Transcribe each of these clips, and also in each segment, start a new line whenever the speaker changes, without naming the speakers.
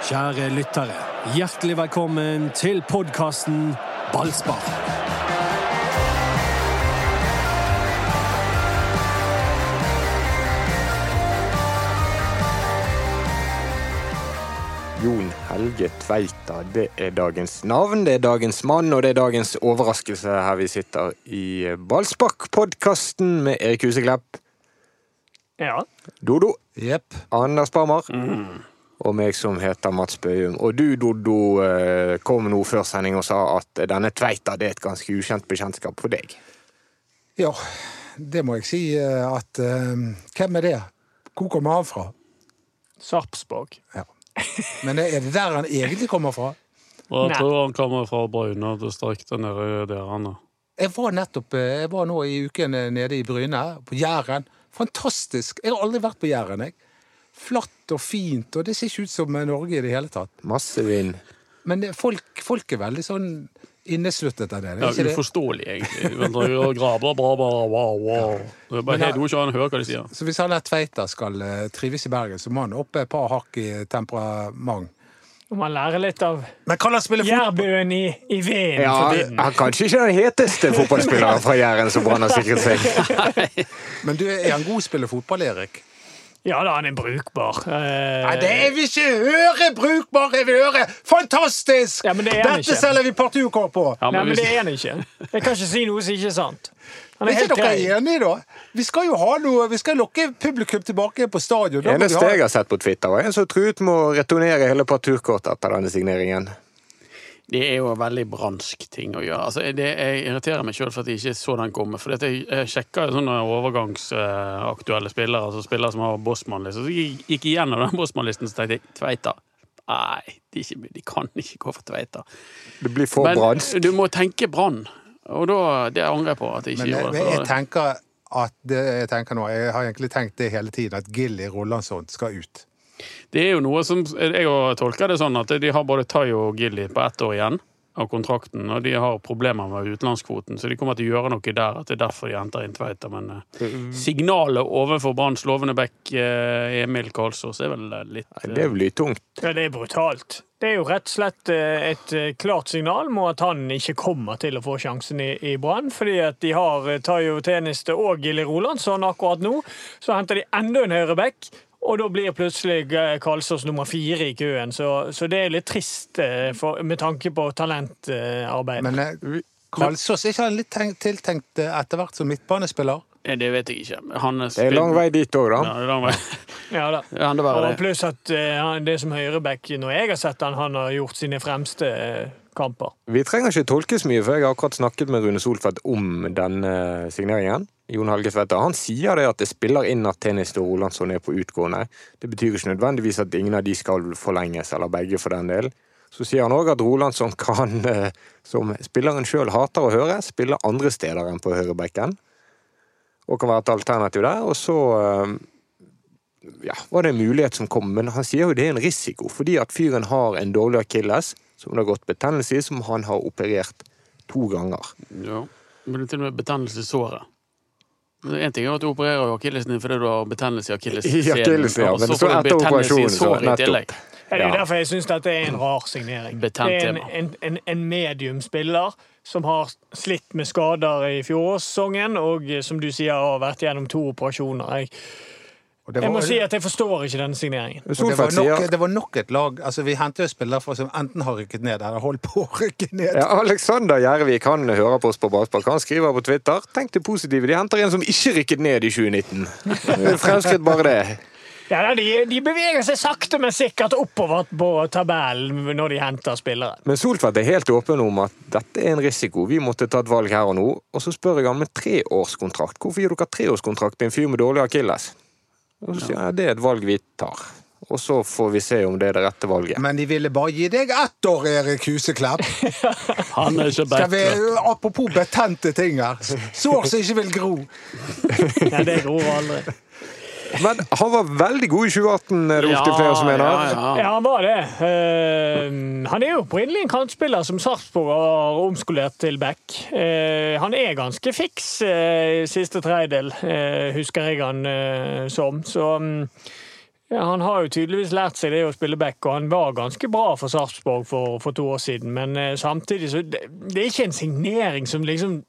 Kjære lyttere, hjertelig velkommen til podkasten Ballspar.
Jon Helge Tveita, det er dagens navn, det er dagens mann, og det er dagens overraskelse her vi sitter i Ballspark-podkasten med Erik Huseklepp,
Ja.
Dodo,
Jepp.
Anders Barmer og meg som heter Mats Bøyum. Og du, Dodo, eh, kom nå før sending og sa at denne Tveita det er et ganske ukjent bekjentskap for deg.
Ja, det må jeg si eh, at eh, Hvem er det? Hvor kommer han fra?
Sarpsborg.
Ja. Men er det der han egentlig kommer fra?
Jeg tror han kommer fra Bryne distriktet nede der han er.
Jeg var nettopp Jeg var nå i uken nede i Bryne, på Jæren. Fantastisk! Jeg har aldri vært på Jæren, jeg. Flatt og fint, og det ser ikke ut som Norge i det hele tatt.
Masse vind.
Men det, folk, folk er veldig sånn innesluttet av det.
Ja,
ikke det?
uforståelig, egentlig. Graver, bra, bra, wow, wow. Bare
Men,
helt ikke han hører hva de sier.
Så hvis han der Tveita skal eh, trives i Bergen, så må han opp et par hakk i temperament.
Om man lærer litt av jærbuen i, i veden.
Ja, han kanskje ikke den heteste fotballspilleren fra Jæren som Brann har sikret seg.
Men du, er han god til å spille fotball, Erik?
Ja da, han er brukbar. Eh,
Nei, det er vi ikke høre brukbar! er vi høre fantastisk!
Ja, men det er han
Dette
ikke.
selger vi partukår på!
Ja,
Nei, men
hvis-
det er han ikke. Jeg kan ikke si noe som ikke er sant. Han
Er
er helt
ikke dere enige, da? Vi skal jo ha noe, vi skal lokke publikum tilbake på stadion. Det
Eneste jeg har sett på Twitter, var en som truet med å returnere hele parturkortet etter denne signeringen.
Det er jo en veldig bransk ting å gjøre. Altså, det, jeg irriterer meg sjøl for at jeg ikke så den komme. For jeg, jeg sjekka jo sånne overgangsaktuelle spillere, altså spillere som har Bossmann-liste. Så jeg gikk igjennom den Bossmann-listen så tenkte jeg Tveita. Nei, de, ikke, de kan ikke gå for Tveita.
Det blir for
Men
bransk.
du må tenke Brann. Og da, det angrer jeg på at jeg ikke
Men jeg,
gjorde.
jeg
for-
tenker at det jeg tenker nå, jeg har egentlig tenkt det hele tiden, at Gilly Rollansson skal ut.
Det er jo noe som Jeg har tolker det sånn at de har både Tai og Gilly på ett år igjen av kontrakten, og de har problemer med utenlandskvoten, så de kommer til å gjøre noe der. At det er derfor de henter inn Tveita. Men eh, signalet overfor Branns lovende back eh, Emil Karlsås er vel eh, litt
Det blir tungt.
Ja, det er brutalt. Det er jo rett og slett et klart signal om at han ikke kommer til å få sjansen i, i Brann. Fordi at de har Tayo Teniste og Gilly Rolandsson akkurat nå. Så henter de enda en høyreback. Og da blir plutselig Kalsås Karlsås nummer fire i køen, så, så det er litt trist eh, for, med tanke på talentarbeid.
Men Kalsås, Karlsås, er ikke han litt tiltenkt eh, etter hvert som midtbanespiller?
Eh, Det vet jeg ikke. Han
Det er lang vei dit òg, da.
Ja, det er lang vei.
ja, da.
Ja, det
Og
det.
pluss at eh, det som høyreback, når jeg har sett han, han har gjort sine fremste eh, kamper.
Vi trenger ikke tolkes mye, for jeg har akkurat snakket med Rune Solfeldt om denne signeringen. Jon Helge Tvedt. Han sier det at det spiller inn at Tennis og Rolandsson er på utgående. Det betyr ikke nødvendigvis at ingen av de skal forlenges, eller begge for den del. Så sier han òg at Rolandsson kan, eh, som spilleren sjøl hater å høre, spille andre steder enn på høyrebekken. Og kan være et alternativ der. Og så eh, ja, var det en mulighet som kom, men han sier jo det er en risiko. Fordi at fyren har en dårlig akilles, som det har gått betennelse i, som han har operert to ganger.
Ja. Men det er til og med betennelse i såret. En ting er at du opererer akillesen din fordi du har betennelse i akillessenen.
I akillesen, ja, men
så
så
får du betennelse i såret i tillegg.
Ja, det er derfor jeg syns dette er en rar signering.
Betent
det er en, en, en, en mediumspiller som har slitt med skader i fjorårssesongen, og eh, som du sier har vært gjennom to operasjoner. Jeg,
Og det
jeg må si at jeg forstår ikke denne signeringen.
Det, var nok, det var nok et lag altså Vi henter jo spillere som enten har rykket ned eller holdt på å rykke ned.
ja, Alexander Gjervik han hører på oss på Ballspark. Han skriver på Twitter Tenk det positive, de henter en som ikke rykket ned i 2019. Det er Fremskritt bare det.
Ja, de, de beveger seg sakte, men sikkert oppover på tabellen når de henter spillere.
Men Soltvedt er helt åpen om at dette er en risiko. Vi måtte ta et valg her og nå. Og så spør jeg han med treårskontrakt. Hvorfor gir dere treårskontrakt til en fyr med dårlig akilles? Og så sier jeg det er et valg vi tar. Og så får vi se om det er det rette valget.
Men de ville bare gi deg ett år, Erik Huseklepp.
Han er ikke
Skal vi, apropos betente ting her. Sår som ikke vil gro.
Nei, det gror aldri.
Men han var veldig god i 2018, er det ofte flere som mener.
Ja, ja.
Ja, han var det. Uh, han er jo opprinnelig en kantspiller som Sarpsborg har omskolert til back. Uh, han er ganske fiks uh, i siste tredjedel, eh, husker jeg han som. Så um, Ja, Han har jo tydeligvis lært seg det å spille back, og han var ganske bra for Sarpsborg for, for to år siden. Men samtidig så det, det er ikke en signering som liksom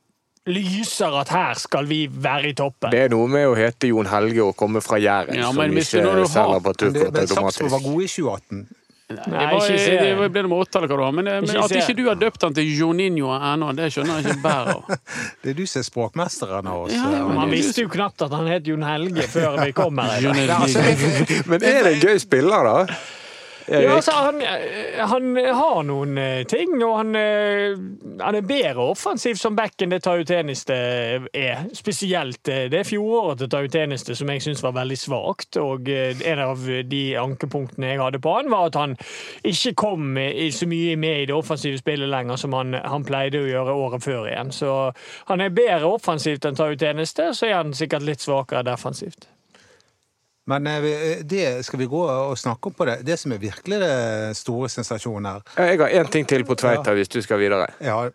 lyser at her skal vi være i toppen.
Det er noe med å hete Jon Helge og komme fra Jæren,
Ja,
som
men
ikke selger på
Men, det,
turkort
men Sarpsborg var god i 2018.
Det, var,
ikke se.
det ble det med åtte, eller hva det var. Men, men
Ikke
at ikke du har døpt han til Joninho ennå, det skjønner jeg ikke bæret av.
Det er du som er språkmesteren av oss.
Ja, ja,
Man
det
visste jo knapt at han het Jon Helge før vi kom her.
Nei, altså,
Men er det en gøy spiller, da?
Ja, altså, han, han har noen eh, ting, og han, eh, han er bedre offensiv som back enn det Tayo Teniste er. Spesielt eh, det fjoråret til Tayo Teniste som jeg syns var veldig svakt. Og eh, en av de ankepunktene jeg hadde på han, var at han ikke kom så mye med i det offensive spillet lenger som han, han pleide å gjøre året før igjen. Så han er bedre offensivt enn Tayo Teniste, så er han sikkert litt svakere defensivt.
Men eh, det skal vi gå og snakke om på det. Det som er virkelig det store sensasjonen her.
Jeg har én ting til på Tveita, hvis du skal videre.
Ja,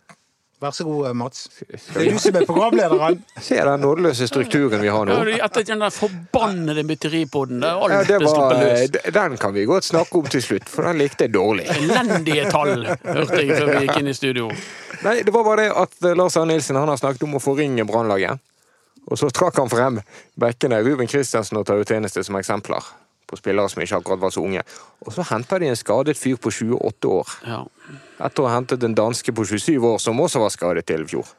vær så god, Mats. Det er du som er programlederen.
Se den nådeløse strukturen vi har nå.
Ja, Etter den der forbannede mytteripoden.
Ja, var, den kan vi godt snakke om til slutt, for den likte jeg dårlig.
Elendige tall, hørte jeg før vi gikk inn i studio.
Nei, det var bare det at eh, Lars Arne Nilsen han har snakket om å forringe Brannlaget. Og så trakk han frem bekkene Ruben Kristiansen og Tayo Tjeneste som eksempler på spillere som ikke akkurat var så unge. Og så henta de en skadet fyr på 28 år.
Ja.
Etter å ha hentet en danske på 27 år som også var skadet til i fjor.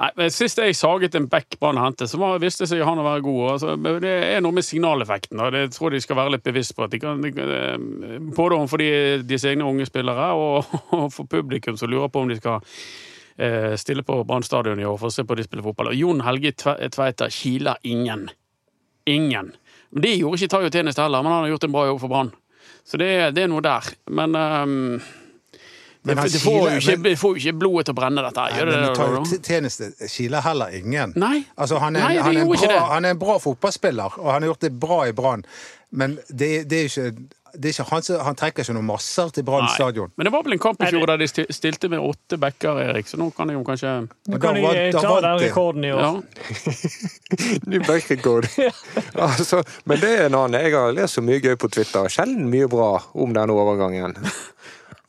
Nei, men Sist jeg saget en back Brann hentet, så var, viste seg han å være god. Altså, det er noe med signaleffekten. og Det tror jeg de skal være litt bevisst på. At de kan, de, både for de, deres egne unge spillere og, og for publikum som lurer på om de skal eh, stille på Brann stadion i år for å se på de spille fotball. Og Jon Helge Tveita kiler ingen. Ingen. Men Det gjorde ikke Tayo Tjeneste heller, men han har gjort en bra jobb for Brann. Så det, det er noe der. Men um, det,
Men han
det, får jo ikke,
men-
ikke blodet til å brenne, dette.
Nei,
det
men
det?
Tayo Tjeneste kiler heller ingen.
Nei.
Altså, han, er,
Nei, det
han, er bra,
det.
han er en bra fotballspiller, og han har gjort det bra i Brann. Men det, det er ikke, det ikke han, han trekker ikke noen masser til Brann stadion.
Men det var vel en kamp i fjor der de stilte med åtte backer, Erik, så nå kan de jo kanskje
Nå kan jo
vant-
ta den rekorden i år.
Ja.
Ny backrekord. altså, men det er en annen. Jeg har lest så mye gøy på Twitter. Sjelden mye bra om denne overgangen.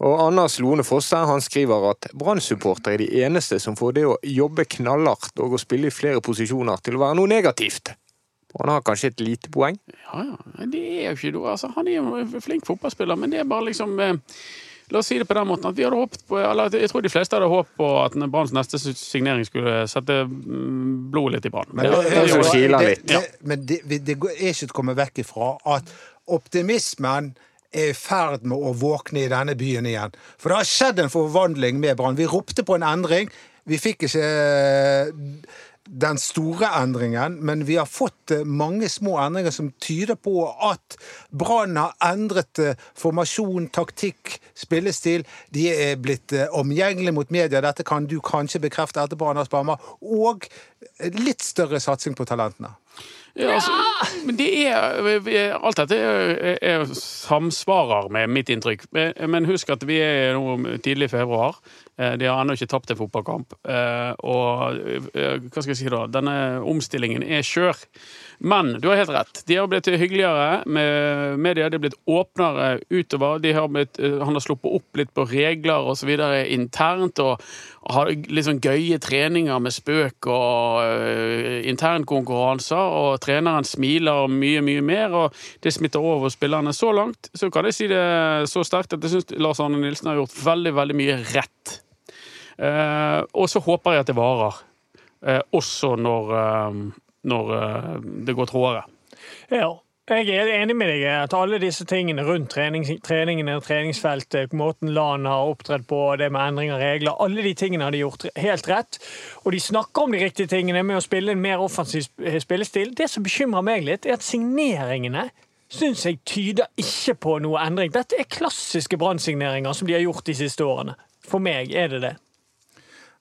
Og Anders Lone Fosse han skriver at Brann-supportere er de eneste som får det å jobbe knallhardt og å spille i flere posisjoner til å være noe negativt. Og han har kanskje et lite poeng.
Ja, ja. Det er jo ikke noe. Altså, han er jo en flink fotballspiller, men det er bare liksom eh, La oss si det på den måten at vi hadde håpet på eller jeg tror de fleste hadde håpet på at Branns neste signering skulle sette mm, blodet litt i brann.
Men,
Det-
det,
det det.
det, men det, det er ikke til å komme vekk ifra at optimismen er i ferd med å våkne i denne byen igjen. For det har skjedd en forvandling med Brann. Vi ropte på en endring. Vi fikk ikke eh, den store endringen, men vi har fått eh, mange små endringer som tyder på at Brann har endret eh, formasjon, taktikk, spillestil. De er blitt eh, omgjengelige mot media. Dette kan du kanskje bekrefte etterpå, Anders Barmer. Og litt større satsing på talentene.
Ja, altså, men det er Alt dette er, er, samsvarer med mitt inntrykk. Men- husk at vi er nå tidlig i februar. Eh, De har ennå ikke tapt en fotballkamp. Eh, Og eh, hva skal jeg si da? Denne omstillingen er skjør. Men du har helt rett. De har blitt hyggeligere med media. De har blitt åpnere utover. De har blitt, han har sluppet opp litt på regler osv. internt. og har litt sånn gøye treninger med spøk og uh, internkonkurranser. Og treneren smiler mye, mye mer, og det smitter over på spillerne. Så langt så kan jeg si det så sterkt at jeg syns Lars Arne Nilsen har gjort veldig, veldig mye rett. Eh, og så håper jeg at det varer. Eh, også når, når det går trådere.
Ja. Jeg er enig med deg at alle disse tingene rundt trening, treningene, treningsfeltet, måten LAN har opptredd på, det med endring av regler, alle de tingene har de gjort helt rett. Og de snakker om de riktige tingene med å spille en mer offensiv spillestil. Det som bekymrer meg litt, er at signeringene syns jeg tyder ikke på noe endring. Dette er klassiske Brann-signeringer som de har gjort de siste årene. For meg er det det.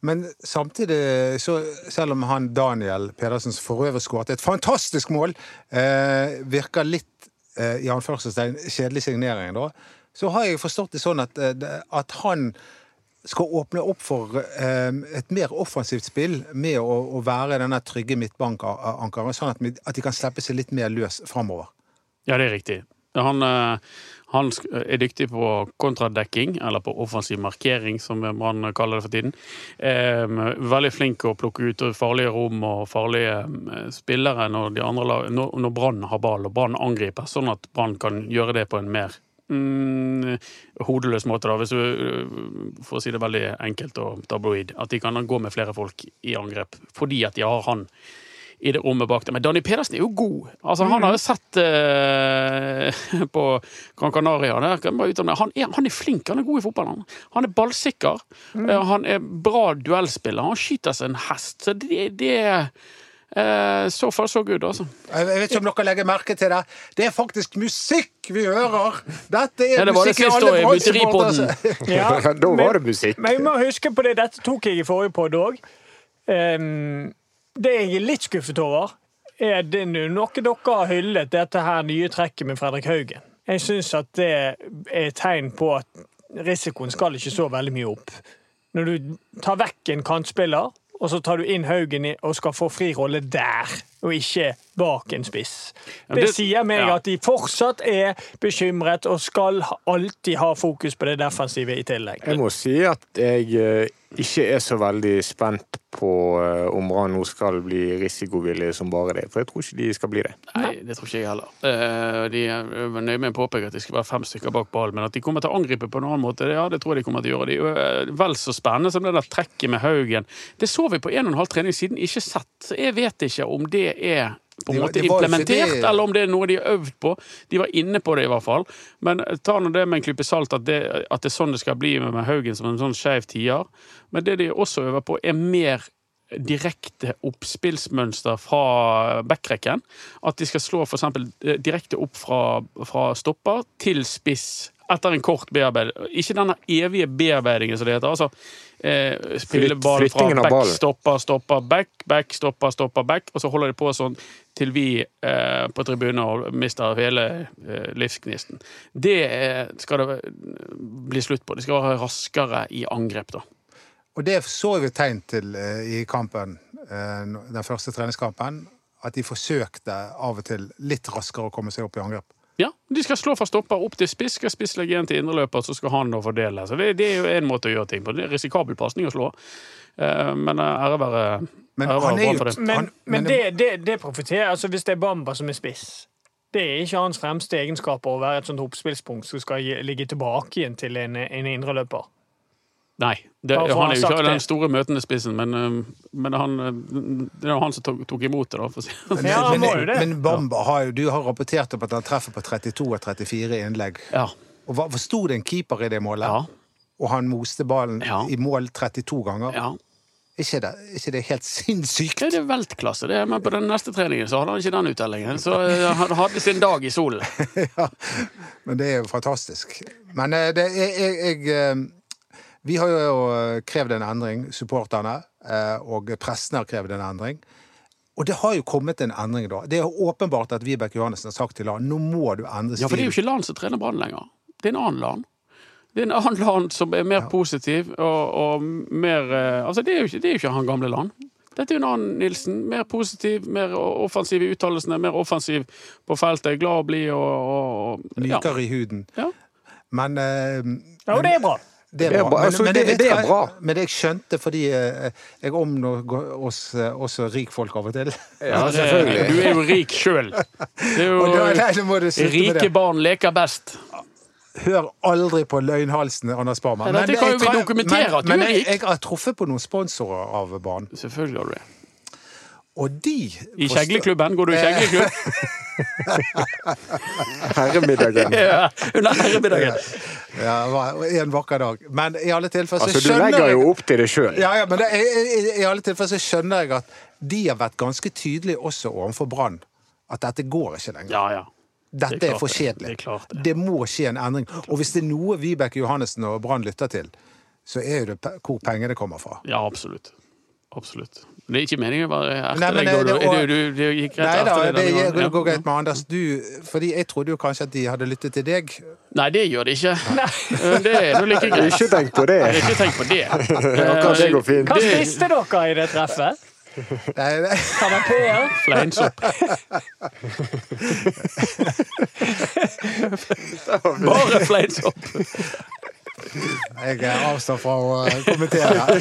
Men samtidig, så, selv om han Daniel Pedersens forøverskåret, skåret et fantastisk mål, eh, virker litt eh, i anførselstegn kjedelig signering, da, så har jeg forstått det sånn at, eh, at han skal åpne opp for eh, et mer offensivt spill med å, å være denne trygge midtbankankeren, sånn at, at de kan slippe seg litt mer løs framover.
Ja, det er riktig. Han, eh, han er dyktig på kontradekking, eller på offensiv markering, som man kaller det for tiden. Eh, veldig flink å plukke ut farlige rom og farlige eh, spillere når, når, Brann har ball og Brann angriper, sånn at Brann kan gjøre det på en mer mm, hodeløs måte, da, hvis du, får for å si det veldig enkelt og tabloid. At de kan gå med flere folk i angrep fordi at de har han i det rommet bak dem. Men Danny Pedersen er jo god. Altså, Han har jo sett eh, på Gran Canaria. Der, jeg han, er, han er flink, han er god i fotball. Han, han er ballsikker. Eh, han er bra duellspiller. Han skyter seg en hest. Så det, det er eh, så far så good, altså.
Jeg vet ikke om dere legger merke til det. Det er faktisk musikk vi hører! Dette er
det var det
musikk i alle.
Mytteripodden.
Ja,
da var det musikk.
Men vi må huske på det, dette tok jeg i forrige podd òg. Det jeg er litt skuffet over, er det nå noe dere har hyllet, dette her nye trekket med Fredrik Haugen. Jeg syns at det er et tegn på at risikoen skal ikke så veldig mye opp. Når du tar vekk en kantspiller, og så tar du inn Haugen og skal få fri rolle der, og ikke bak en spiss. Det sier meg
ja.
at de fortsatt er bekymret og skal alltid ha fokus på det defensive i tillegg.
Jeg må si at jeg eh, ikke er så veldig spent på eh, om Brann nå skal bli risikovillige som bare det. For jeg tror ikke de skal bli det.
Nei, det tror ikke jeg heller. Eh, De er nøye med å påpeke at det skal være fem stykker bak ballen, men at de kommer til å angripe på en annen måte, ja, det tror jeg de kommer til å gjøre. De er eh, vel så spennende som det der trekket med Haugen. Det så vi på en og en halv trening siden, ikke sett. Jeg vet ikke om det er på en måte implementert,
det-
eller om det er noe de har øvd på. De var inne på det, i hvert fall. Men ta nå det med en klype salt, at det, at det er sånn det skal bli med, med Haugen som en sånn skeiv tier. Men det de også øver på, er mer direkte oppspillsmønster fra backrekken. At de skal slå eksempel eh, direkte opp fra, fra stopper til spiss etter en kort bearbeiding. Ikke denne evige bearbeidingen, som det heter. Altså, eh, spille ball fra back, stopper, stopper, back, back, stopper, stopper, back. Og så holder de på sånn til vi eh, på tribunen mister hele eh, livsgnisten. Det eh, skal det bli slutt på. Det skal være raskere i angrep, da.
Og det så vi tegn til eh, i kampen, eh, den første treningskampen. At de forsøkte av og til litt raskere å komme seg opp i angrep.
Ja, De skal slå fra stopper opp til spiss, skal spiss legge igjen til indreløper, så skal han nå fordele. Så det, det er jo en måte å gjøre ting på. Det er risikabel pasning å slå, Eh, men ære være
Men
ære
han er
bra for det.
Men, men
men-
det, det, det profiterer altså Hvis det er Bamba som er spiss Det er ikke hans fremste egenskaper å være et sånt oppspillspunkt som skal ligge tilbake igjen til en, en indreløper.
Nei, det,
Bare
han er jo ikke den store møtende spissen, men, eh, men han, eh, det er jo han som tok, tok imot det, da. For å si.
Men,
Ja, han
men,
må jo det.
men Bamba har jo, du har rapportert opp at han treffer på 32 og 34 innlegg.
Ja.
Og hva, sto det en keeper i det målet?
Ja.
Og han moste ballen
Ja.
i mål 32 ganger?
ja.
Ikke det, ikke det helt sinnssykt?
Det er veltklasse, det. Men på den neste treningen så hadde han ikke den uttellingen. Så eh, han hadde sin dag i solen.
ja, men det er jo fantastisk. Men det, jeg, jeg, jeg Vi har jo eh, krevd en endring, supporterne, eh, og pressen har krevd en endring. Og det har jo kommet en endring, da. Det er jo åpenbart at Vibeke Johannessen har sagt til LAN nå må du endre stil.
Ja, for det er jo ikke LAN som trener Brann lenger. Det er en annen LAN. Det er en annen LAN som er mer positiv og, og mer eh, Altså, det er, jo ikke, det er jo ikke han gamle LAN. Dette er jo en annen Nilsen. Mer positiv, mer offensiv i uttalelsene, mer offensiv på feltet. Glad å bli og, og, og ja.
Mykere i huden.
Ja.
Men eh,
Ja, og det er bra.
Det er
Det
bra.
Men, men,
jeg
det- det er bra.
Men jeg skjønte fordi eh, jeg omgår oss eh, også rikfolk av og til.
Ja, selvfølgelig.
Du er jo rik sjøl. Det Rike barn leker best.
Hør aldri på løgnhalsene, Anders
Barman. Men, kan jo vi dokumentere at du
men,
er
men
rik.
jeg, jeg har truffet på noen sponsorer av banen,
Selvfølgelig har du det.
og de
I kjegleklubben? Går du i kjegleklubb?
Herremiddagen.
Ja, under herremiddagen.
Ja, en vakker dag. Men i alle tilfeller så
Altså, du legger jo opp til det sjøl.
ja, ja, men det, i, i, alle tilfeller så skjønner jeg at de har vært ganske tydelige også overfor Brann. At dette går ikke lenger.
Ja, ja.
Dette
det er
er, for kjedelig.
Det det.
Det må skje en endring. Og hvis det er noe Vibeke Johannessen og Brann lytter til, så er jo det hvor pengene kommer fra.
Ja, absolutt. Absolutt. Det er ikke meningen å være
Nei,
deg.
det-
Du, du, du, du gikk rett
Nei da,
etter
det,
deg denne
det går greit med Anders. Du, fordi jeg trodde jo kanskje at de hadde lyttet til deg.
Nei, det gjør det ikke. Nei. Det er nå like greit.
Ikke tenk på det.
Har ikke tenkt på det.
Akkurat det går fint.
Hva spiste dere i det treffet?
Nei, nei.
Kanapeer?
Fleinsopp. Bare fleinsopp.
Jeg avstår fra å eh, kommentere.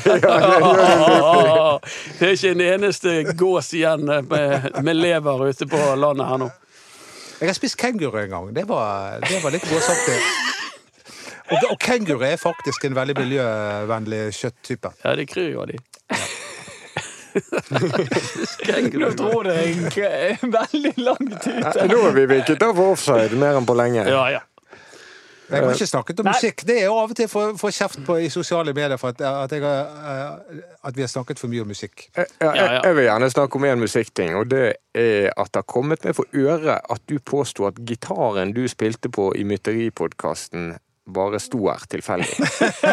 Det er ikke en eneste gås igjen med, med lever ute på landet her nå.
Jeg har spist kenguru en gang. Det var, det var litt gåsaktig. Og, og kenguru er faktisk en veldig miljøvennlig kjøtttype.
Ja, det kryr jo av de.
Nå tror det er veldig langt ute.
Nå er vi vinket av offside mer enn på lenge.
Ja, ja.
Jeg har ikke snakket om
Nei.
musikk. Det er jo av og til å få kjeft på i sosiale medier for at, at, jeg, har, eh, at vi har snakket for mye om musikk.
Ja,
Ja, ja.
jeg, jeg vil gjerne snakke om en musikkting, og det er at det har kommet meg for øre at du påsto at gitaren du spilte på i Mytteripodkasten, bare sto her tilfeldig.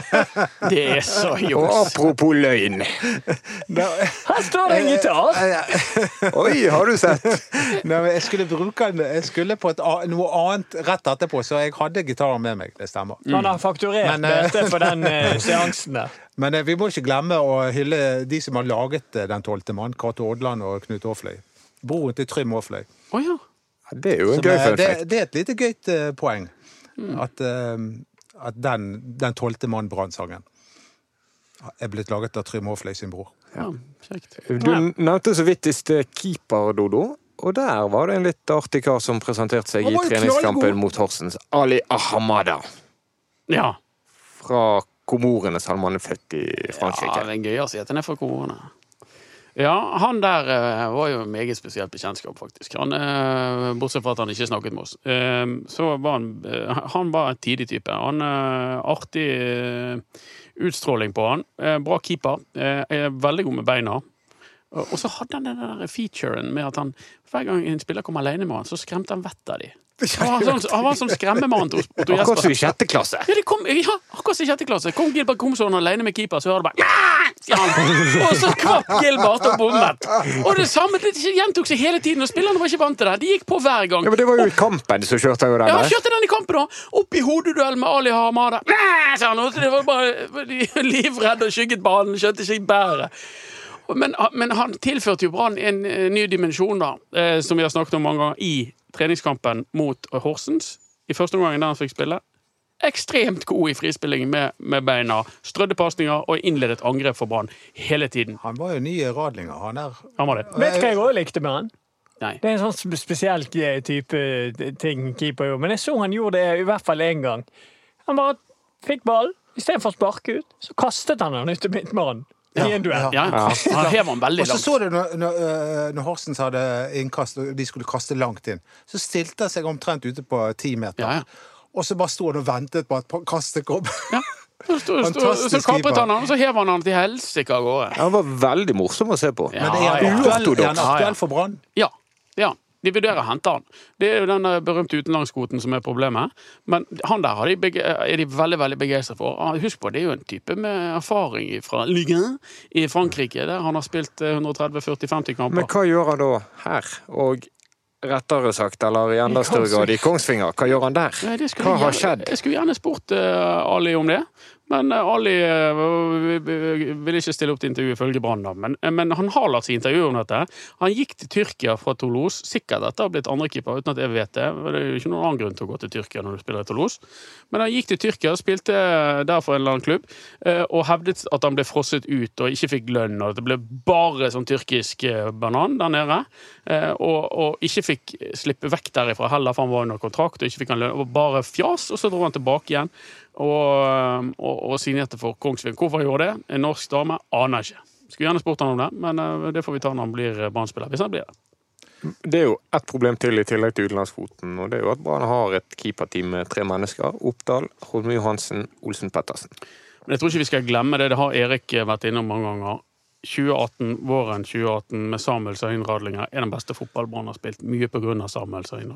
Det er så
Og apropos løgn.
Her står det en gitar!
Oi, har du sett?
Nei, men jeg skulle bruke den Jeg skulle på et, noe annet rett etterpå, så jeg hadde gitaren med meg. Det stemmer.
Han har fakturert
Men, eh,
dette for den eh, seansen der.
Men eh, vi må ikke glemme å hylle de som har laget eh, Den tolvte mann. Cato Odland og Knut Aafløy. Broren til Trym Aafløy.
Oh, ja.
Det er jo en
Som
gøy fun
Det,
fact.
det er et lite gøyt eh, poeng. At, eh, at den, den tolvte mann Brann-sangen er blitt laget av Trym Aafløy sin bror.
ja. Kjekt.
Du nevnte så vidt i sted keeper, Dodo. Og der var det en litt artig kar som presenterte seg i treningskampen mot Horsens. Ali Ahamada.
Ja.
Fra Komorene, selv om han er født i
ja,
det
er gøy å si at han den fra korene. Ja, han der eh, var jo meget spesielt bekjentskap, faktisk. Han, eh, bortsett fra at han ikke snakket med oss. Eh, så var han Han var en tidig type. Han Artig utstråling på han. Bra keeper. Er veldig god med beina. Og så hadde han den der featuren med at han hver gang en spiller kom alene med han, så skremte han vettet av de. Han var sånn, han var sånn skremmemann til Otto
Akkurat
Jesper.
som i sjette klasse.
Ja, det kom, ja, akkurat som i sjette klasse. Kom Gilbert Komson alene med keeper, så hører du bare! Og så kvapp Gilbert og bommet. Og det samme det gjentok seg hele tiden, og spillerne var ikke vant til det. De gikk på hver gang.
Ja, men Det var jo i kampen som kjørte jo den
Ja, han kjørte den i kampen da Opp i hodeduell med Ali Hamada Det var bare livredd livredde og skygget banen Skjønte ikke bæret men, men han tilførte jo Brann en eh, ny dimensjon da eh, Som vi har snakket om mange ganger I treningskampen mot eh, Horsens I første omgang der han fikk spille Ekstremt god i frispilling med, med beina Strødde pasninger og innledet angrep for Brann Hele tiden
Han var jo ny radlinger, han der.
Han var det
Vet du hva jeg òg likte med han?
Nei
Det er en sånn sp- spesiell eh, type ting keeper gjør. Men jeg så han gjorde det i hvert fall én gang. Han bare fikk ballen, istedenfor å sparke ut, så kastet han den ut til midtmannen i en duell.
Ja, han hev han veldig
Og så så du når, når, øh, når Horsens hadde innkast, og de skulle kaste langt inn, så stilte han seg omtrent ute på ti meter.
Ja, ja.
Og så bare sto han og ventet på at kastet kom.
Ja. Så, kapret han han, og så hev han han til helsike av gårde.
Han var veldig morsom å se på.
Ja,
Men er han
ja.
er
Uortodoks.
Ja, ja.
aktuell for Brann?
Ja, ja. De vurderer å hente han. Det er jo den berømte utenlandskvoten som er problemet. Men han der har de er de veldig veldig begeistret for. Ah, Husk på, det er jo en type med erfaring fra Ligue 1 i Frankrike, der han har spilt eh, 130-40-50 kamper.
Men hva gjør han da her? Og rettere sagt, eller i enda større grad i Kongsvinger, hva gjør han der? Hva har skjedd?
Jeg skulle gjerne spurt uh, Ali om det. Men eh, Ali vil ville ikke stille opp til intervju ifølge Brann. Men, eh, men han har latt seg intervjue om dette. Han gikk til Tyrkia fra Toulouse, sikkert etter å ha blitt andrekeeper, uten at jeg vet det. Det er jo ikke noen annen grunn til å gå til Tyrkia når du spiller i Toulouse. Men han gikk til Tyrkia, spilte der for en eller annen klubb, eh, og hevdet at han ble frosset ut og ikke fikk lønn, og at det ble bare sånn tyrkisk eh, banan der nede. eh, Og, og ikke fikk slippe vekk derifra heller, for han var under kontrakt, og ikke fikk han lønn. Og bare fjas, og så dro han tilbake igjen og, og, og signerte for Kongsvinger. Hvorfor han gjorde det? En norsk dame? Aner ikke. Skulle gjerne spurt han om det, men eh, det får vi ta når han blir Brann-spiller. Hvis han blir det.
Det er jo ett problem til i tillegg til utenlandskvoten, og det er jo at Brann har et keeperteam med tre mennesker. Oppdal, Holme Johansen, Olsen Pettersen.
Men jeg tror ikke vi skal glemme det. Det har Erik vært innom mange ganger. 2018, Våren 2018 med Samuel Sahin Radlinger er den beste fotball Brann har spilt. Mye pga. Samuel Sahin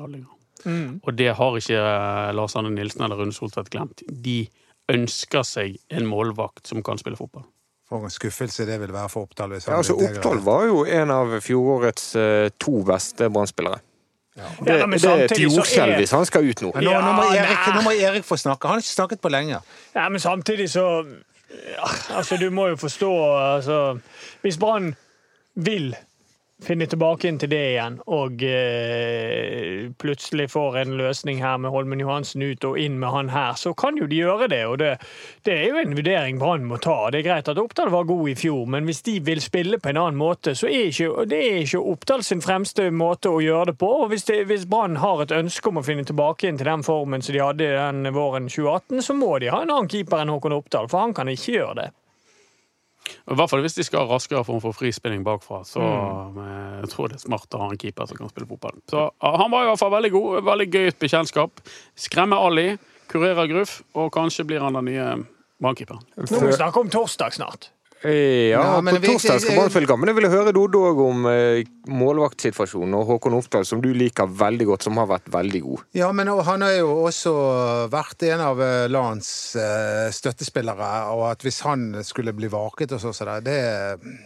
Radlinger. Og det har ikke eh, Lars Arne Nilsen eller Rune Soltvedt glemt. De ønsker seg en målvakt som kan spille fotball.
For en skuffelse det vil være for Oppdal.
Ja, altså. Oppdal var jo en av fjorårets eh, to beste brann ja. Det,
Ja,
det er et jordskjelv
er-
hvis han skal ut nå.
Nå, nå, må Erik, nå må Erik få snakke. Han har ikke snakket på lenge.
Ja, men samtidig så Altså, du må jo forstå altså, Hvis Brann vil finne tilbake inn til det igjen, og eh, plutselig får en løsning her med Holmen Johansen ut og inn med han her, så kan jo de gjøre det. Og det, det er jo en vurdering Brann må ta. Det er greit at Oppdal var god i fjor, men hvis de vil spille på en annen måte, så er ikke, det er ikke Oppdal sin fremste måte å gjøre det på. Og hvis, hvis Brann har et ønske om å finne tilbake inn til den formen som de hadde den våren 2018, så må de ha en annen keeper enn Håkon Oppdal, for han kan ikke gjøre det.
I hvert fall hvis de skal ha raskere form for frispilling bakfra. Så mm. jeg tror det er smart å ha en keeper som kan spille fotball. Så Han var i hvert fall veldig god. Veldig gøyt bekjentskap. Skremmer Ali, kurerer Gruff, og kanskje blir han den nye bankkeeperen.
Nå må vi snakke om torsdag snart.
Ja,
Ja, men
på torsdag skal kamp. Men jeg ville høre Dodo òg om eh, målvaktsituasjonen og Håkon Oppdal, som du liker veldig godt, som har vært veldig god.
Ja, men han har jo også vært en av eh, LANs eh, støttespillere, og at hvis han skulle bli vaket og så, så der, det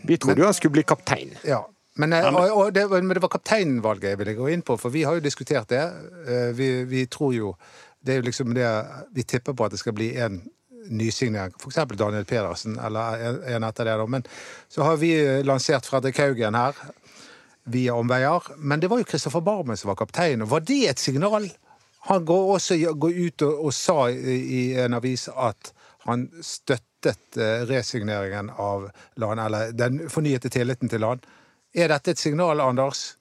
Vi trodde jo han skulle bli kaptein.
Ja. Men, eh, og, og det, men det var kapteinvalget jeg ville gå inn på, for vi har jo diskutert det. Eh, Vi, vi tror jo Det er jo liksom det Vi tipper på at det skal bli en nysignering, f.eks. Daniel Pedersen, eller en, etter det. da. Men så har vi lansert Fredrik Haugen her via omveier. Men det var jo Kristoffer Barmen som var kaptein. og Var det et signal? Han går også går ut og, og sa i, en avis at han støttet eh, resigneringen av LAN, eller den fornyete tilliten til LAN. Er dette et signal, Anders?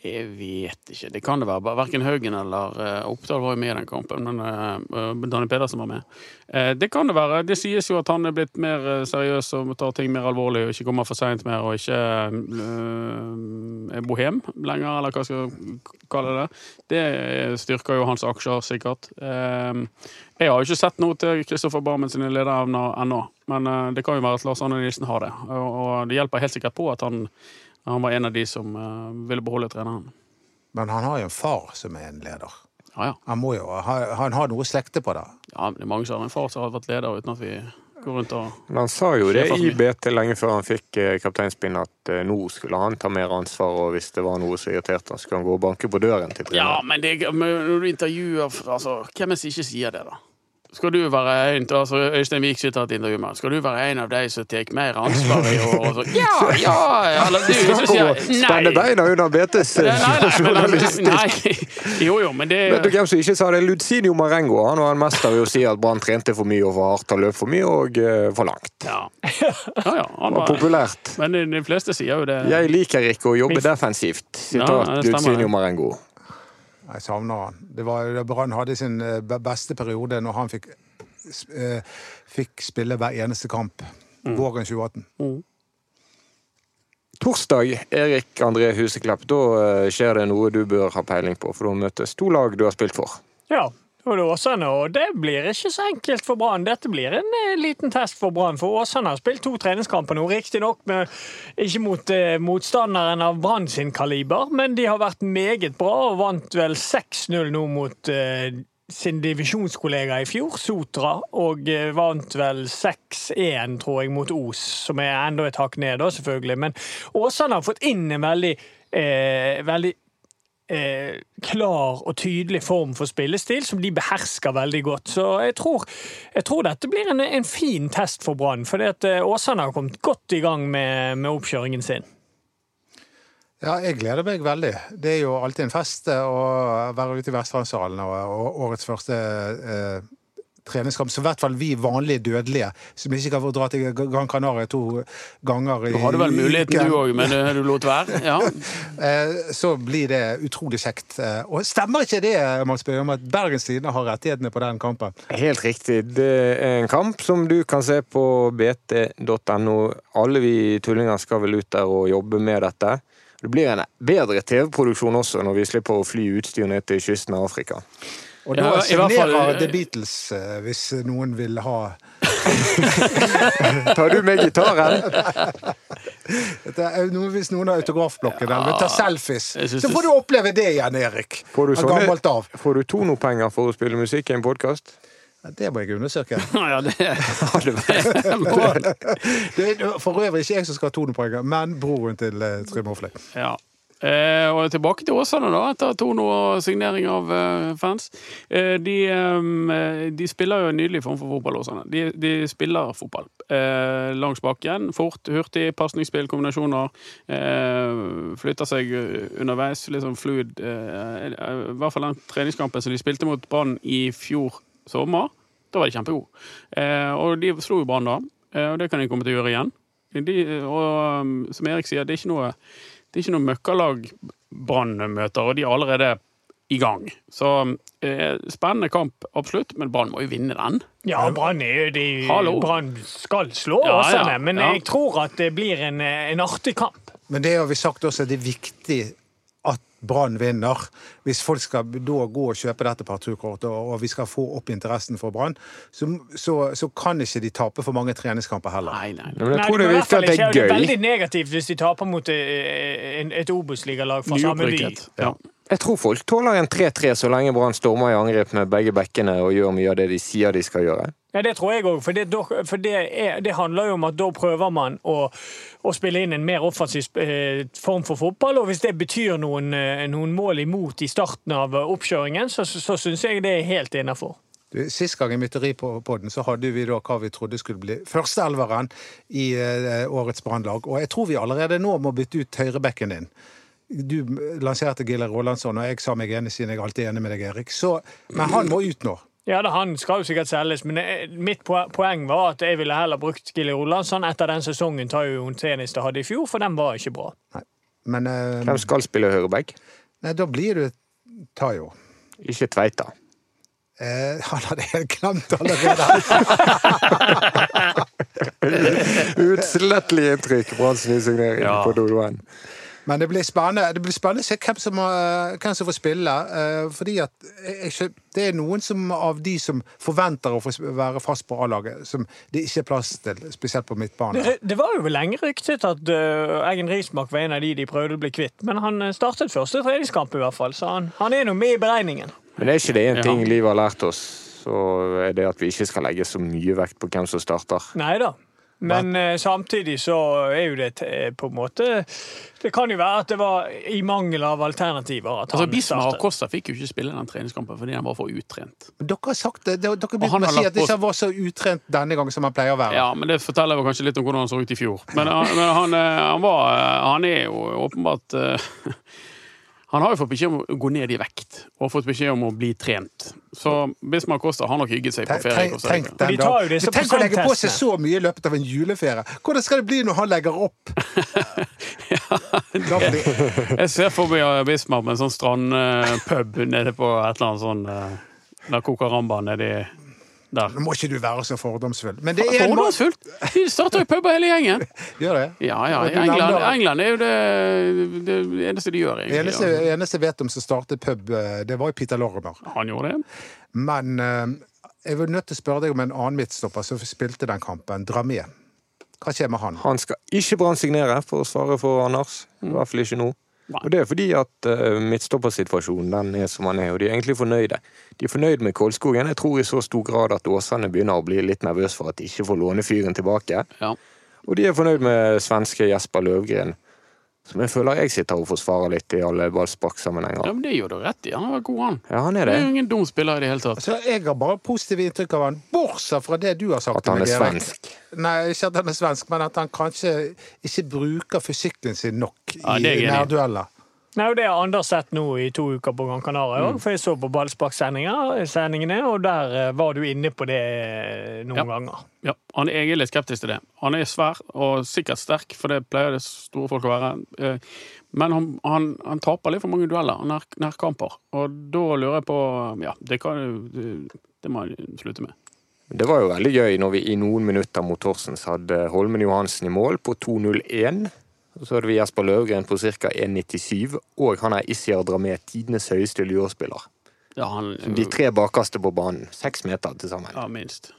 Jeg vet ikke. Det kan det være. Verken Haugen eller uh, Oppdal var jo med i den kampen, men uh, Daniel Pedersen var med. Uh, det kan det være. Det sies jo at han er blitt mer eh, seriøs og tar ting mer alvorlig og ikke kommer for seint mer og ikke eh, er bohem lenger, eller hva skal jeg kalle det. Det styrker jo hans aksjer, sikkert. Eh, jeg har jo ikke sett noe til Kristoffer Barmen sine lederevner ennå, men eh, det kan jo være at Lars Anne Nilsen har det. Og, og det hjelper helt sikkert på at han han var en av de som uh, ville beholde treneren.
Men han har jo en far som er en leder.
Ja, ja.
Han må jo, han, han har noe slekte på det.
ja men det er mange som har en far som har vært leder uten at vi går rundt og
Men han sa jo det i BT lenge før han fikk eh, kapteinspinn, at eh, nå skulle han ta mer ansvar, og hvis det var noe som irriterte han, skulle han gå og banke på døren til
Ja, men det, men når du intervjuer altså, Hvem er det som ikke sier det, da? Skal du være en altså Øystein Wiik sitter et intervju med han. Skal du være en av de som tar mer ansvar i år? Og så, ja, ja! Eller du som sier
Spenne
nei.
beina under BTs journalistikk.
Jo, jo, men det
Vet du hvem som ikke sa det? Lucinio Marengo. Han var en mester i å si at Brann trente for mye og for hardt og løp for mye og eh, for langt.
Ja, ja. ja han
var populært.
men de, de fleste sier jo det.
Jeg liker ikke å jobbe defensivt. Sitat
ja,
Lucinio. Marengo.
Jeg savner han. Det var da Brann hadde sin eh, beste periode når han fikk, eh, fikk spille hver eneste kamp. Våren 2018.
Torsdag, Erik André Huseklepp, da eh, skjer det noe du bør ha peiling på, for da møtes to lag du har spilt for.
Ja, og det er Åsane, og det blir ikke så enkelt for Brann. Dette blir en eh, liten test for Brann, for Åsane har spilt to treningskamper nå. Riktignok ikke mot eh, motstanderen av Brann sin kaliber, men de har vært meget bra og vant vel 6-0 nå mot eh, sin divisjonskollega i fjor, Sotra, og eh, vant vel 6-1, tror jeg, mot Os, som er enda et hakk ned, da, selvfølgelig. Men Åsane har fått inn en veldig, eh, veldig eh, klar og tydelig form for spillestil som de behersker veldig godt. Så jeg tror, jeg tror dette blir en, en fin test for Brann, fordi at eh, Åsane har kommet godt i gang med, med oppkjøringen sin.
Ja, jeg gleder meg veldig. Det er jo alltid en fest eh, å være ute i Vestlandshallen og, og årets første eh, treningskamp. Så i hvert fall vi vanlige dødelige, som ikke kan få dra til Gran Canaria to ganger i
Du hadde vel muligheten du òg, men eh, du lot være? Ja.
Eh, så blir det utrolig kjekt. Eh, Og stemmer ikke det, Mats Bøe, om at Bergens Tidende har rettighetene på den kampen?
Helt riktig. Det er en kamp som du kan se på bt.no. Alle vi tullinger skal vel ut der og jobbe med dette. Det blir en bedre TV-produksjon også når vi slipper å fly utstyr ned til kysten av Afrika.
Og
Ja,
da
i fall-
signerer The Beatles, eh, hvis noen vil ha
Tar du med gitaren?
Er Hvis noen har autografblokken eller vil ta selfies, så får du oppleve det igjen, Erik.
Får du, sånne,
av.
får du tonopenger for å spille musikk i en podkast?
Ja, Det må jeg undersøke.
ja, det
Det er for øvrig ikke jeg som skal ha tonepoenger, men broren til uh, Trym Hofle.
Ja. Eh, og tilbake til Åsane, da, etter Tono og signering av eh, fans. Eh, de, eh, de spiller jo en nydelig form for fotball, Åsane. De, de spiller fotball. Eh, langs bakken. Fort, hurtig, pasningsspill, kombinasjoner. Eh, flytter seg underveis. Litt sånn fluid. I hvert fall den treningskampen som de spilte mot Brann i fjor sommer. Da var de kjempegode. Og de slo jo Brann da, og det kan de komme til å gjøre igjen. De, og som Erik sier, det er ikke noe, det er ikke noe møkkalag Brann møter, og de er allerede i gang. Så eh, spennende kamp, absolutt, men Brann må jo vinne den.
Ja, Brann skal slå
Ja,
Åsane,
ja,
men
ja.
jeg tror at det blir en, en artig kamp.
Men det har vi sagt også, det er viktig Brann vinner. Hvis folk skal da gå og kjøpe dette parturkortet, og, vi skal få opp interessen for Brann, så, så, så kan ikke de tape for mange treningskamper heller.
Nei, nei.
Men jeg
Nei,
tror
det
det er
hvert fall
det er
Det er veldig negativt hvis de taper mot eh, et Obos-ligalag fra samme by.
Ja.
Jeg tror folk tåler en 3-3 så lenge Brann stormer i angrep med begge bekkene og gjør mye av det de sier de skal gjøre.
Ja, det tror jeg òg. For, det, for det, er, det handler jo om at da prøver man å, å spille inn en mer offensiv eh, form for fotball. Og hvis det betyr noen, eh, noen mål imot i starten av eh, oppkjøringen, så, så, så syns jeg det er helt innafor.
Sist gang i Mytteri på podden så hadde vi da hva vi trodde skulle bli førsteelveren i årets Brannlag. Og jeg tror vi allerede nå må bytte ut høyrebekken din. Du lanserte Gille Rolandsson, og jeg sa meg enig siden jeg er alltid enig med deg, Erik. Så, men han må ut nå.
Ja, det, Han skal jo sikkert selges, men eh, mitt poeng var at jeg ville heller brukt Gilly Rolandsson etter den sesongen Tayo det hadde i fjor, for den var ikke bra.
Nei. Men eh,
Hvem skal spille høyreback?
nei, da blir du Tayo.
Ikke Tveita.
Eh, han hadde helt glemt allerede.
Utslettelig inntrykk, Branns nysignering
Ja.
på Dodoen.
Men det blir spennende Det blir spennende å se hvem som, eh, hvem som får spille. eh, Fordi at jeg, det er noen som av de som forventer å få være fast på A-laget, som det ikke er plass til, spesielt på midtbane.
Det, det var jo lenge ryktet at uh, Eggen Rismark var en av de de prøvde å bli kvitt, men han startet første treningskamp i hvert fall, så han, han er nå med i beregningen.
Men er ikke det én
Ja.
ting livet har lært oss, så er det at vi ikke skal legge så mye vekt på hvem som starter.
Nei da. Men eh, samtidig så er jo det eh, på en måte Det kan jo være at det var i mangel av alternativer at
Altså,
han
Bismar
startet.
Costa fikk jo ikke spille den treningskampen fordi han var for utrent.
Dere har sagt det, dere begynte med å si at ikke var så utrent denne gangen som han pleier å være.
Ja, men det forteller vel kanskje litt om hvordan han så ut i fjor. Men, han- men han, eh, han var eh, Han er jo åpenbart eh, Han har jo fått beskjed om å gå ned i vekt, og fått beskjed om å bli trent. Så Bismar Kosta har nok hygget seg på ferie.
tenk, tenk
De
Tenk å legge på seg så mye i løpet av en juleferie. Hvordan skal det bli når han legger opp? ja, det,
Jeg ser for meg eh, Bismar med en sånn strandpub nede på et eller annet sånn der La Cucaramba nedi der.
Nå må ikke du være så fordomsfull. Men det er
Fordomsfull? De starter jo puber hele gjengen.
Gjør det?
Ja, ja. I England, England er jo det, det eneste de gjør,
Det
egentlig.
eneste, eneste vet om som startet pub, eh, det var jo Peter Lorimer.
Han gjorde det.
Men eh, jeg var nødt til å spørre deg om en annen midtstopper som spilte den kampen. Dramé. Hva skjer med han?
Han skal ikke Brann signere, for å svare for Anders. I hvert fall ikke nå.
Nei.
Og det er fordi at uh, midtstoppersituasjonen den er som den er, og de er egentlig fornøyde. De er fornøyd med Kolskogen. Jeg tror i så stor grad at Åsane begynner å bli litt nervøs for at de ikke får låne fyren tilbake.
Ja.
Og de er fornøyd med svenske Jesper Løvgren, som jeg føler jeg sitter og forsvarer litt i alle
ja, men det gjør du rett i. Han har vært god, han.
Ja, han er
Det
det.
er jo ingen dum spiller i det hele tatt.
Så jeg har bare positive inntrykk av han, bortsett fra det du har sagt.
At han er
meg,
svensk.
Nei, ikke at han er svensk, men at han kanskje ikke bruker fysikken sin nok i
i.
nærdueller.
Nei, og Det har Anders sett nå i to uker på Gran Canaria
Mm.
for jeg så på ballsparksendingene, og der eh, var du inne på det eh, noen
Ja.
ganger.
Ja, han, er litt skeptisk til det. Han er svær og sikkert sterk, for det pleier det store folk å være. Eh, Men han, han, han taper litt for mange dueller og nær, nærkamper. Og da lurer jeg på Ja, det kan det, det må han slutte med.
Det var jo veldig gøy når vi i noen minutter mot Horsens hadde Holmen Johansen i mål på 2.01. Så hadde vi Jesper Løvgren på ca. 1,97, og han er Isiar Dramé, tidenes høyeste lurespiller.
Ja, han,
De tre bakerste på banen. Seks meter til sammen.
Ja, minst.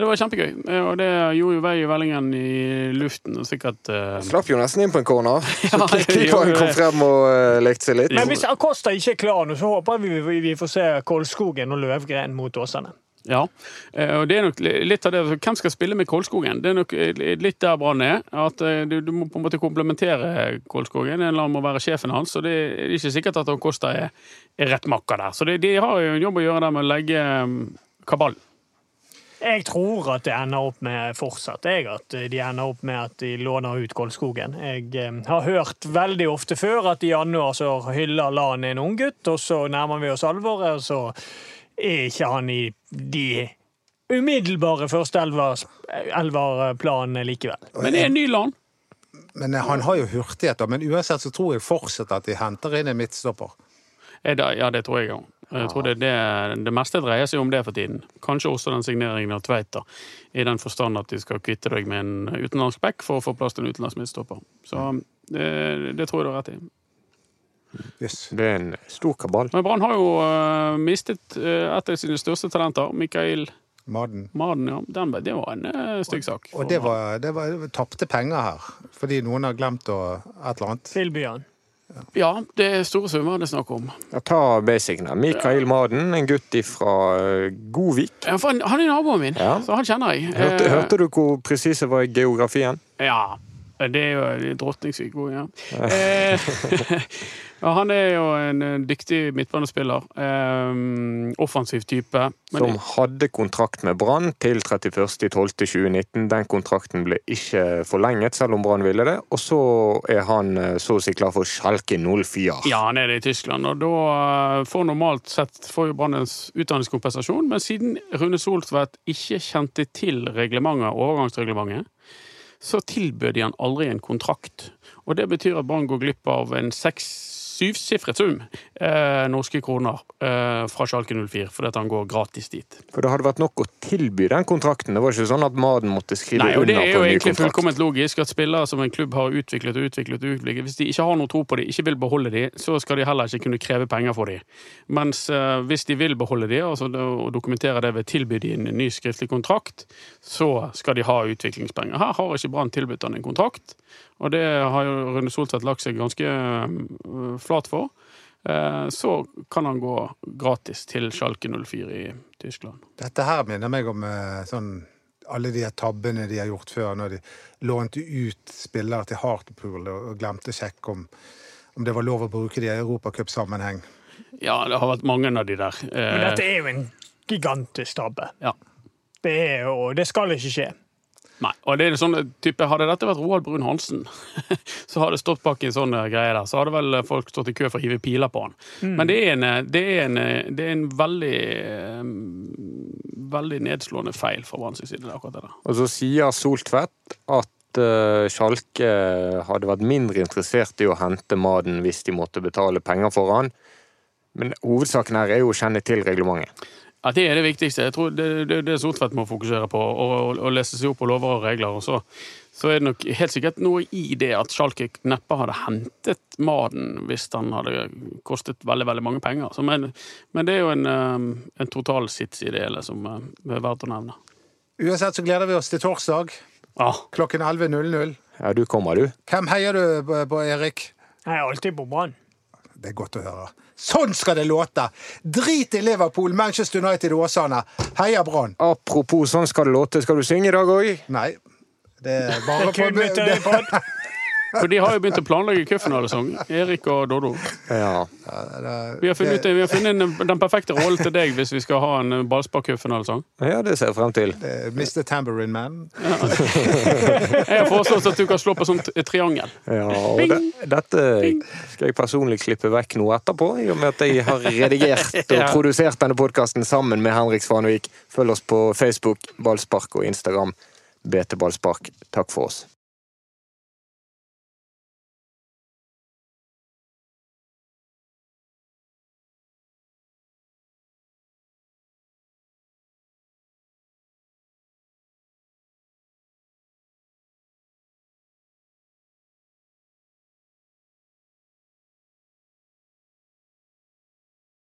Det var kjempegøy, eh, og det gjorde jo vei i vellingen i luften. og Sikkert Uh...
Slapp jo nesten inn på en corner. Så
Ja,
keeperen kom frem og uh, lekte seg litt.
Men hvis Acosta ikke er klar nå, så håper vi vi får se Kolskogen og Løvgren mot Åsane.
Ja, eh, og det er nok litt av det Hvem skal spille med Kolskogen? Det er nok eh, litt der Brann er. At eh, du, du må på en måte komplementere Kolskogen. En eller annen må være sjefen hans. Og det er ikke sikkert at Costa er, er rett makker der. Så det, de har jo en jobb å gjøre der med å legge um, kabalen.
Jeg tror at det ender opp med fortsatt jeg, at de ender opp med at de låner ut Kolskogen. Jeg har hørt veldig ofte før at i januar så hyller Lan en unggutt, og så nærmer vi oss alvoret, og så er ikke han i de umiddelbare førsteelverplanene likevel.
Men det er en ny land.
Men han har jo hurtigheter. Men uansett så tror jeg fortsatt at de henter inn en midtstopper.
Er Ja, det tror jeg òg. Jeg tror det, det, det meste dreier seg om det for tiden. Kanskje også den signeringen av Tveita, i den forstand at de skal kvitte deg med en utenlandsk back for å få plass til en utenlandsk midtstopper. Så det, det tror jeg du har rett i.
Yes.
Det er en stor kabal.
Men Brann har jo uh, mistet uh, et av sine største talenter, Mikael
Maden.
Maden. Ja. Den, det var en uh, stygg sak.
Og det var, det var tapte penger her, fordi noen har glemt å et eller annet.
Tilby han.
Ja, det er store summer det er snakk om.
Ja, ta basicen her. Mikael Maden, en gutt fra Godvik.
Ja, for han, han er naboen min,
Ja.
så han kjenner jeg.
Hørte, hørte du hvor presis jeg var i geografien?
Ja. Det er jo drotningssyk god, ja. Eh. Han er jo en eh, dyktig midtbanespiller. Eh, offensiv type. Men
Som hadde kontrakt med Brann til 31.12.2019. Den kontrakten ble ikke forlenget, selv om Brann ville det. Og så er han så å si klar for Schalke 04.
Ja, han er det i Tyskland, og da får normalt sett får jo Brann en utdanningskompensasjon. Men siden Rune Soltvedt ikke kjente til reglementet, overgangsreglementet, så tilbød de han aldri en kontrakt. Og det betyr at Brann går glipp av en syvsifret sum eh, norske kroner eh, fra Schalke 04, fordi han går gratis dit.
For det hadde vært nok å tilby den kontrakten. Det var ikke sånn at Maden måtte skrive
Nei, og Det
under
er
på
jo
en ny
egentlig fullkomment logisk at spillere som en klubb har utviklet og utviklet, og utviklet Hvis de ikke har noe tro på dem, ikke vil beholde dem, så skal de heller ikke kunne kreve penger for dem. Mens eh, hvis de vil beholde dem, altså, og dokumentere det ved å tilby dem en ny skriftlig kontrakt, så skal de ha utviklingspenger. Her har ikke Brann tilbudt han en kontrakt, og det har jo Rune Soltvedt lagt seg ganske eh, flat for. Eh, Så kan han gå gratis til Schalke 04 i Tyskland.
Dette her minner meg om eh, sånn alle de tabbene de har gjort før, når de lånte ut spillere til Hartpool og glemte å sjekke om, om det var lov å bruke de i europacupsammenheng.
Ja, det har vært mange av de der.
Men dette er jo en gigantisk tabbe.
Ja.
Det er jo Det skal ikke skje.
Nei, og det er sånn type, Hadde dette vært Roald Brun-Hansen, så hadde det stått bak en sånn eh, greie der, så hadde vel folk stått i kø for å hive piler på han. Men det er en, eh, det er en, eh, det er en veldig eh, veldig nedslående feil fra Brann sin side. akkurat det der.
Og så sier Soltvedt at eh, Schalke hadde vært mindre interessert i å hente Maden hvis de måtte betale penger for han. Men hovedsaken her er jo å kjenne til reglementet.
Ja, Det er det viktigste. Jeg tror Det det, det Sortvedt må fokusere på, og lese seg opp på lover og regler. og så, så er det nok helt sikkert noe i det at Schalke neppe hadde hentet Maden hvis han hadde kostet veldig veldig mange penger. Så, men, men det er jo en, eh, en totalsits i det hele som eh, er verdt å nevne.
Uansett så gleder vi oss til torsdag
Ja,
klokken 11.00.
Ja, du kommer, du.
Hvem heier du på, på Erik?
Jeg er alltid på Brann.
Det er godt å høre. Sånn skal det låte! Drit i Liverpool, Manchester United og Åsane. Heia Brann!
Apropos sånn skal det låte, skal du synge i dag òg?
Nei, det er
Det
bare
er kun
på
Mytterøy-pod.
For de har jo begynt å planlegge cupfinalesang, Erik og Doddo.
Ja.
Vi har funnet, vi har funnet den perfekte rollen til deg hvis vi skal ha en ballspark-cupfinalesang.
ja, det ser jeg frem til.
Eh, Mr. Tambourine Man.
Jeg har foreslått at du kan slå på sånt triangel.
Ja, og de, dette skal jeg personlig klippe vekk noe etterpå, i og med at jeg har redigert og produsert denne podkasten sammen med Henrik Svanvik. Følg oss på Facebook, Ballspark og Instagram. BT Ballspark. Takk for oss.